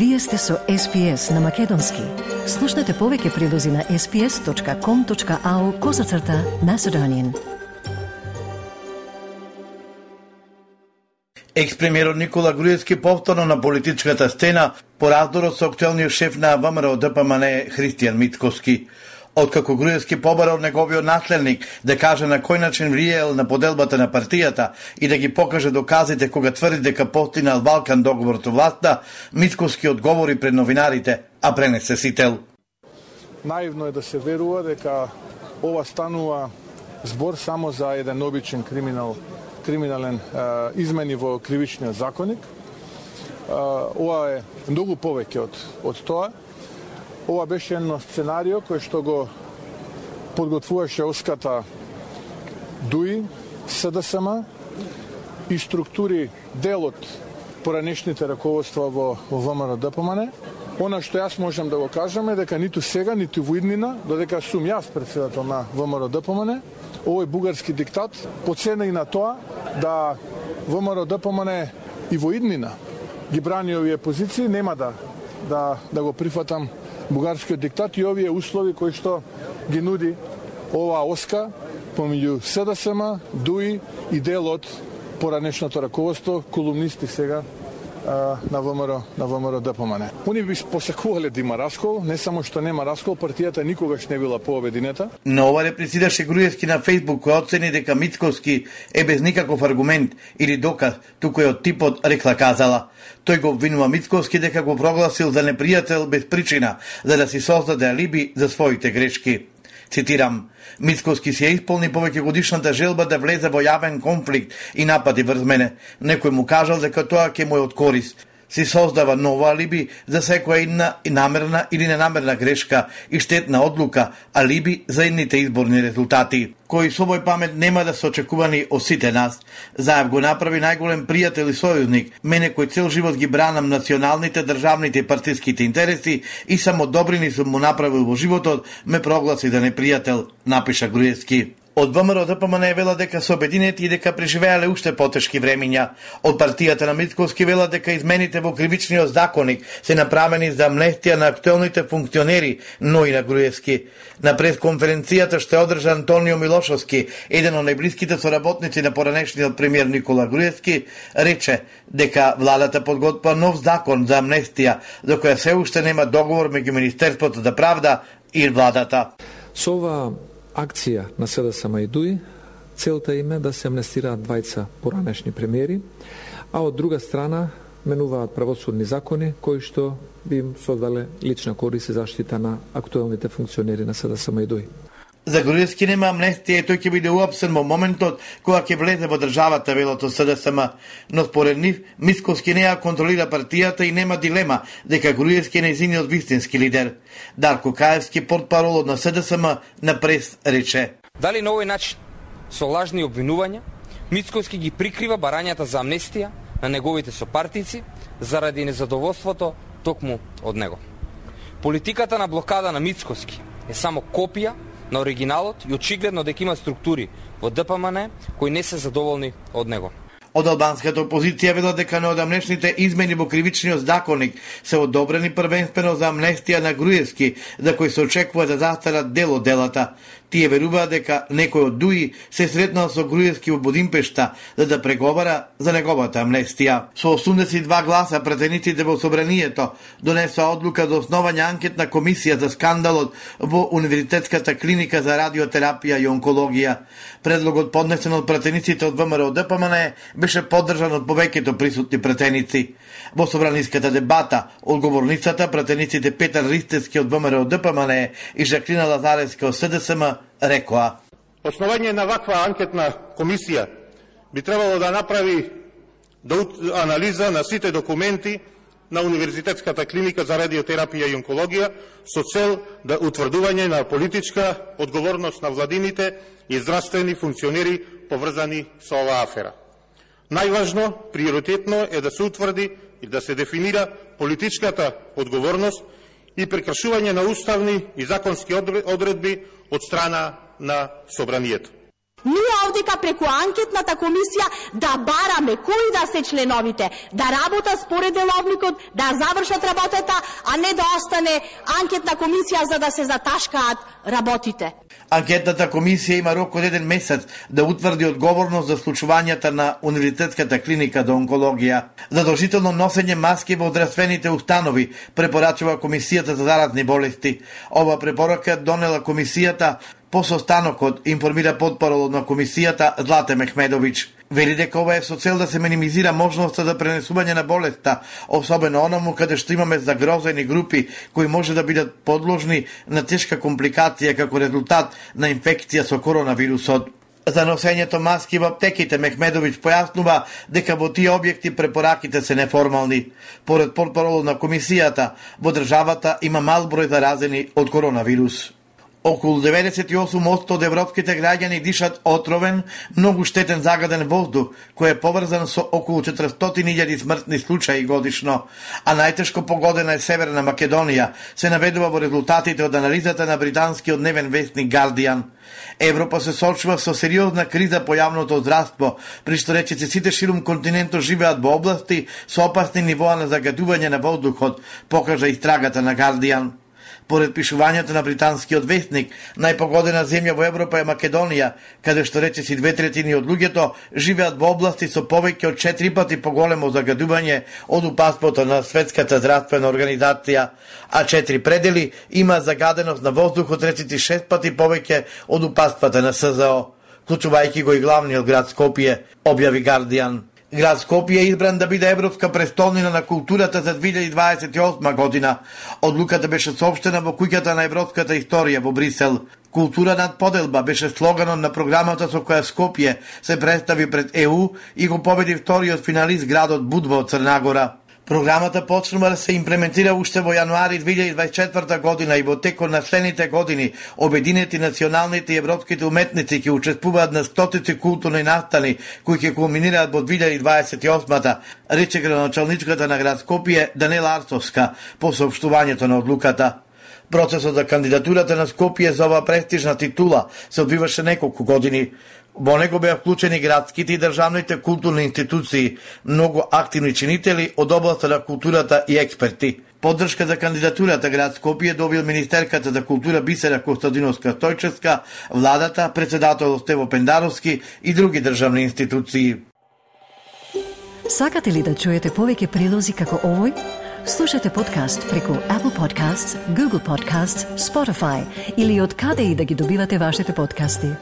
Вие сте со SPS на Македонски. Слушнете повеќе прилози на sps.com.au козацрта на Седонин. Експремиерот Никола Груевски повторно на политичката стена по раздорот со актуелниот шеф на ВМРО ДПМН Христијан Митковски. Откако Груевски побарал од неговиот наследник да каже на кој начин влиел на поделбата на партијата и да ги покаже доказите кога тврди дека постинал Балкан договор со власта, Митковски одговори пред новинарите, а пренесе сител. Наивно е да се верува дека ова станува збор само за еден обичен криминал криминален е, измени во кривичниот законник. Е, ова е многу повеќе од, од тоа. Ова беше едно сценарио кој што го подготвуваше Оската ДУИ, СДСМ и структури делот поранешните раководства во, во ВМРО ДПМН. Она што јас можам да го кажам е дека ниту сега, ниту во иднина, додека сум јас председател на ВМРО ДПМН, овој бугарски диктат поцена и на тоа да ВМРО ДПМН и во иднина ги брани овие позиции, нема да, да, да го прифатам бугарскиот диктат и овие услови кои што ги нуди оваа оска помеѓу СДСМ, ДУИ и дел од поранешното раководство, колумнисти сега на ВМРО на ВМРО ДПМН. Они би посакувале да има раскол, не само што нема раскол, партијата никогаш не била пообединета. Но ова реплицираше Груевски на Фейсбук кој оцени дека Мицковски е без никаков аргумент или доказ, туку е од типот рекла казала. Тој го обвинува Мицковски дека го прогласил за непријател без причина, за да си создаде алиби за своите грешки. Цитирам, Мицковски си ја исполни повеќе годишната желба да влезе во јавен конфликт и напади врз мене. Некој му кажал дека тоа ќе му е од корист си создава нова алиби за секоја една намерна или ненамерна грешка и штетна одлука, алиби за едните изборни резултати кои со овој памет нема да се очекувани од сите нас. Заев го направи најголем пријател и сојузник, мене кој цел живот ги бранам националните, државните и партиските интереси и само добрини сум му направил во животот, ме прогласи да непријател, напиша Груевски. Од ВМРО ДПМН е вела дека се обединети и дека преживеале уште потешки времиња. Од партијата на Митковски вела дека измените во кривичниот законник се направени за амнестија на актуелните функционери, но и на Груевски. На пресконференцијата што е одржа Антонио Милошовски, еден од најблиските соработници на поранешниот премиер Никола Груевски, рече дека владата подготвува нов закон за амнестија, за која се уште нема договор меѓу Министерството за правда и владата. Со ова акција на СДС и целта им е да се амнестираат двајца поранешни премиери, а од друга страна менуваат правосудни закони кои што би им создале лична корист и заштита на актуелните функционери на СДСМ и ДУИ. За Груевски нема амнестија и тој ќе биде уапсен во моментот кога ќе влезе во државата велото СДСМ, но според нив Мисковски не контролира партијата и нема дилема дека Груевски е незиниот вистински лидер. Дарко Каевски, портпаролот на СДСМ, на прес рече. Дали на овој начин, со лажни обвинувања, Мицковски ги прикрива барањата за амнестија на неговите сопартици заради незадоволството токму од него. Политиката на блокада на Мицковски е само копија на оригиналот и очигледно дека има структури во ДПМН кои не се задоволни од него. Од албанската опозиција велат дека неодамнешните измени во кривичниот законник се одобрени првенствено за амнестија на Груевски, за кој се очекува да застарат дел од делата. Тие веруваат дека некој од Дуи се сретнал со Груевски во Будимпешта за да преговара за неговата амнестија. Со 82 гласа претениците во собранието донесоа одлука за основање анкетна комисија за скандалот во Универзитетската клиника за радиотерапија и онкологија. Предлогот поднесен од претениците од ВМРО ДПМН беше поддржан од повеќето присутни претеници. Во собраниската дебата, одговорницата, претениците Петар Ристески од ВМРО ДПМН и Жаклина Лазаревска од СДСМ рекоа. Основање на ваква анкетна комисија би требало да направи да анализа на сите документи на Универзитетската клиника за радиотерапија и онкологија со цел да утврдување на политичка одговорност на владините и здравствени функционери поврзани со оваа афера. Најважно, приоритетно е да се утврди и да се дефинира политичката одговорност и прекршување на уставни и законски одредби од страна на Собранието. Ние овдека преку анкетната комисија да бараме кои да се членовите, да работат според деловникот, да завршат работата, а не да остане анкетна комисија за да се заташкаат работите. Анкетната комисија има рок од еден месец да утврди одговорност за случувањата на Универзитетската клиника за онкологија. Задолжително носење маски во здравствените установи, препорачува Комисијата за заразни болести. Ова препорака донела комисијата По состанокот информира подпоролот на комисијата Злате Мехмедовиќ. Вели дека ова е со цел да се минимизира можноста за пренесување на болеста, особено онаму каде што имаме загрозени групи кои може да бидат подложни на тешка компликација како резултат на инфекција со коронавирусот. За носењето маски во аптеките Мехмедовиќ појаснува дека во тие објекти препораките се неформални. Поред портпаролот на комисијата, во државата има мал број заразени од коронавирус. Околу 98% од европските граѓани дишат отровен, многу штетен загаден воздух, кој е поврзан со околу 400.000 смртни случаи годишно, а најтешко погодена е Северна Македонија, се наведува во резултатите од анализата на британскиот дневен вестник Guardian. Европа се сочува со сериозна криза по јавното здравство, при што речице сите ширум континентот живеат во области со опасни нивоа на загадување на воздухот, покажа истрагата на Guardian. Поред пишувањето на британскиот вестник, најпогодена земја во Европа е Македонија, каде што рече си две третини од луѓето живеат во области со повеќе од 4 пати поголемо загадување од упаспото на Светската здравствена организација, а четири предели има загаденост на воздухот речеси 6 пати повеќе од упаствата на СЗО, клучувајќи го и главниот град Скопје, објави Гардијан. Град Скопје е избран да биде Европска престолнина на културата за 2028 година. Одлуката беше сообщена во куќата на европската историја во Брисел. Култура над поделба беше слоганот на програмата со која Скопје се представи пред ЕУ и го победи вториот финалист градот Будва од Црнагора. Програмата почнува да се имплементира уште во јануари 2024 година и во текот на следните години обединети националните и европските уметници ќе учествуваат на стотици културни настани кои ќе кулминираат во 2028-та, рече градоначалничката на град Скопје Данела Арсовска по соопштувањето на одлуката. Процесот за кандидатурата на Скопје за оваа престижна титула се одвиваше неколку години. Во него беа вклучени градските и државните културни институции, многу активни чинители од областа на културата и експерти. Поддршка за кандидатурата град Скопје добил Министерката за култура Бисера Костадиновска Стојчевска, владата, председател Стево Пендаровски и други државни институции. Сакате ли да чуете повеќе прилози како овој? Слушате подкаст преку Apple Podcasts, Google Podcasts, Spotify или од каде и да ги добивате вашите подкасти.